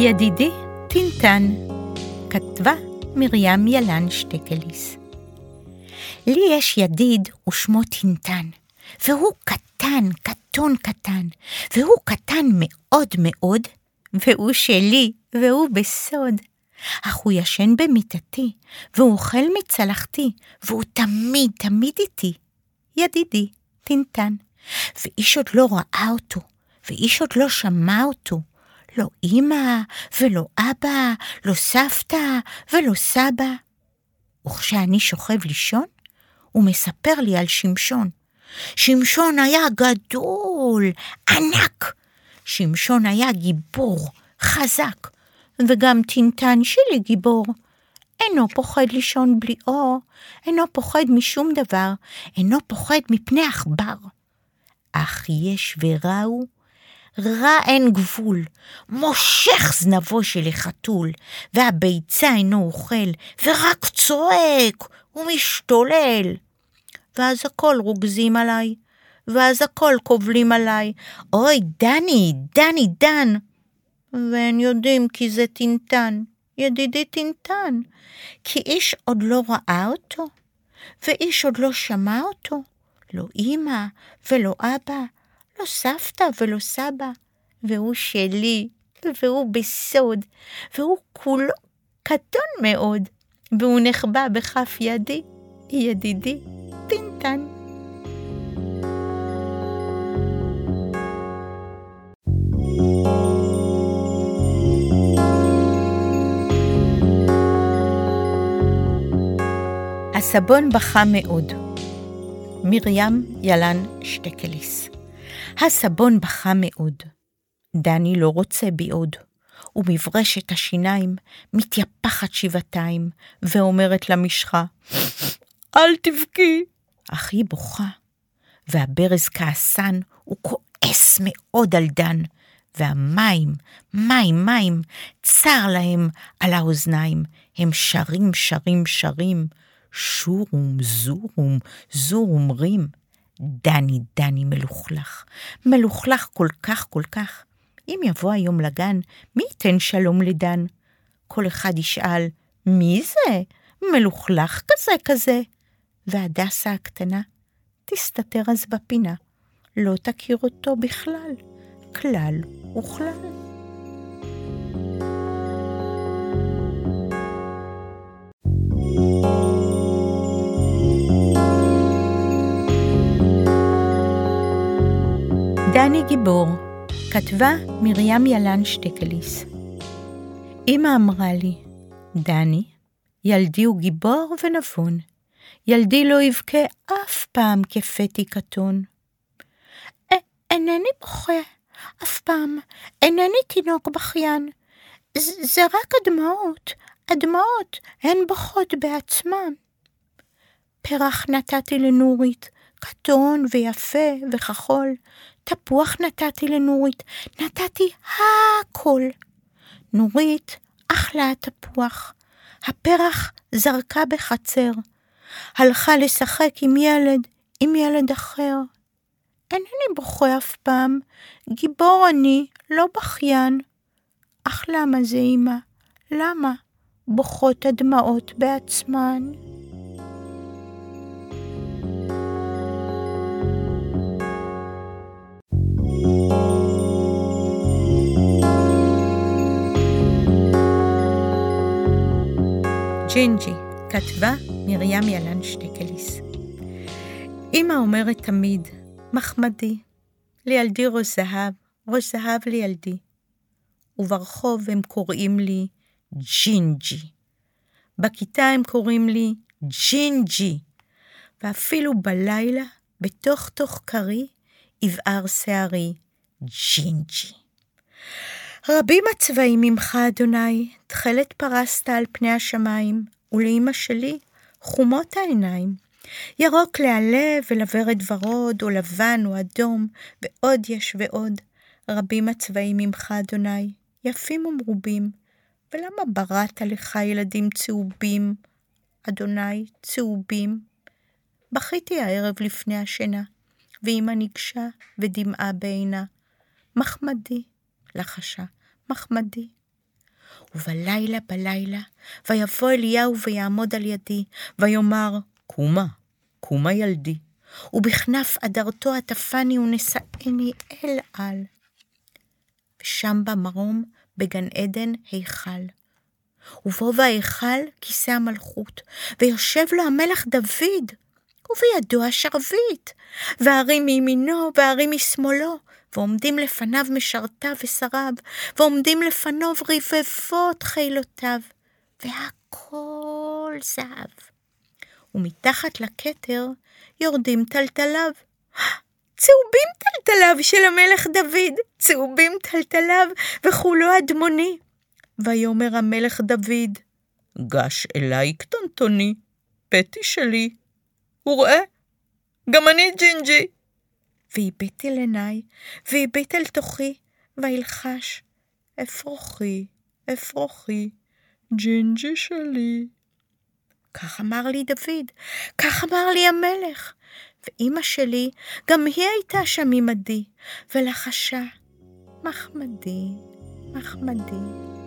ידידי טינטן, כתבה מרים ילן שטקליס. לי יש ידיד ושמו טינטן, והוא קטן, קטון קטן, והוא קטן מאוד מאוד, והוא שלי, והוא בסוד. אך הוא ישן במיטתי, והוא אוכל מצלחתי, והוא תמיד, תמיד איתי. ידידי, טינטן. ואיש עוד לא ראה אותו, ואיש עוד לא שמע אותו. לא אמא, ולא אבא, לא סבתא, ולא סבא. וכשאני שוכב לישון, הוא מספר לי על שמשון. שמשון היה גדול, ענק. שמשון היה גיבור, חזק, וגם טינטן שלי גיבור. אינו פוחד לישון בלי אור, אינו פוחד משום דבר, אינו פוחד מפני עכבר. אך יש ורע הוא, רע אין גבול, מושך זנבו של החתול, והביצה אינו אוכל, ורק צועק ומשתולל. ואז הכל רוגזים עליי, ואז הכל קובלים עליי. אוי, דני, דני, דן. והם יודעים כי זה טינטן, ידידי טינטן, כי איש עוד לא ראה אותו, ואיש עוד לא שמע אותו, לא אמא ולא אבא, לא סבתא ולא סבא, והוא שלי, והוא בסוד, והוא כולו קטון מאוד, והוא נחבא בכף ידי, ידידי טינטן. הסבון בכה מאוד. מרים ילן שטקליס. הסבון בכה מאוד. דני לא רוצה בי עוד. ומברשת השיניים מתייפחת שבעתיים, ואומרת למשחה, אל תבכי. אך היא בוכה, והברז כעסן וכועס מאוד על דן, והמים, מים, מים, צר להם על האוזניים, הם שרים, שרים, שרים, שורום, זורום, זורום רים. דני, דני מלוכלך, מלוכלך כל כך, כל כך. אם יבוא היום לגן, מי ייתן שלום לדן? כל אחד ישאל, מי זה? מלוכלך כזה כזה. והדסה הקטנה תסתתר אז בפינה, לא תכיר אותו בכלל, כלל וכלל. דני גיבור, כתבה מרים ילן שטקליס. אמא אמרה לי, דני, ילדי הוא גיבור ונבון. ילדי לא יבכה אף פעם כפתי קטון. אינני בוכה, אף פעם, אינני תינוק בכיין. זה רק הדמעות, הדמעות, הן בוכות בעצמן. פרח נתתי לנורית, קטון ויפה וכחול, תפוח נתתי לנורית, נתתי הכל. נורית אכלה התפוח, הפרח זרקה בחצר, הלכה לשחק עם ילד, עם ילד אחר. אינני בוכה אף פעם, גיבור אני, לא בכיין. אך למה זה, אמא? למה? בוכות הדמעות בעצמן. ג'ינג'י, כתבה מרים ילן שטקליס. אמא אומרת תמיד, מחמדי, לילדי ראש זהב, ראש זהב לילדי. וברחוב הם קוראים לי ג'ינג'י. בכיתה הם קוראים לי ג'ינג'י. ואפילו בלילה, בתוך תוך כרי, יבער שערי, ג'ינג'י. רבים הצבעים ממך, אדוני, תכלת פרסת על פני השמיים, ולאמא שלי חומות העיניים. ירוק להלב ולוורד ורוד, או לבן או אדום, ועוד יש ועוד. רבים הצבעים ממך, אדוני, יפים ומרובים. ולמה בראת לך ילדים צהובים, אדוני, צהובים? בכיתי הערב לפני השינה, ואמא ניגשה ודמעה בעינה. מחמדי, לחשה, מחמדי, ובלילה בלילה, ויבוא אליהו ויעמוד על ידי, ויאמר, קומה, קומה ילדי, ובכנף אדרתו עטפני ונשאני אל על. ושם במרום, בגן עדן, היכל. ובו בהיכל כיסא המלכות, ויושב לו המלך דוד, ובידו השרביט, והרים מימינו והרים משמאלו, ועומדים לפניו משרתיו ושריו, ועומדים לפניו רבבות חילותיו, והכל זהב. ומתחת לכתר יורדים טלטליו. צהובים טלטליו של המלך דוד, צהובים טלטליו, וכולו אדמוני. ויאמר המלך דוד, גש אליי קטנטוני, פתי שלי, וראה, גם אני ג'ינג'י. והביט אל עיניי, והביט אל תוכי, וילחש, אפרוחי, אפרוחי, ג'ינג'י שלי. כך אמר לי דוד, כך אמר לי המלך. ואימא שלי, גם היא הייתה שם עמדי, ולחשה, מחמדי, מחמדי.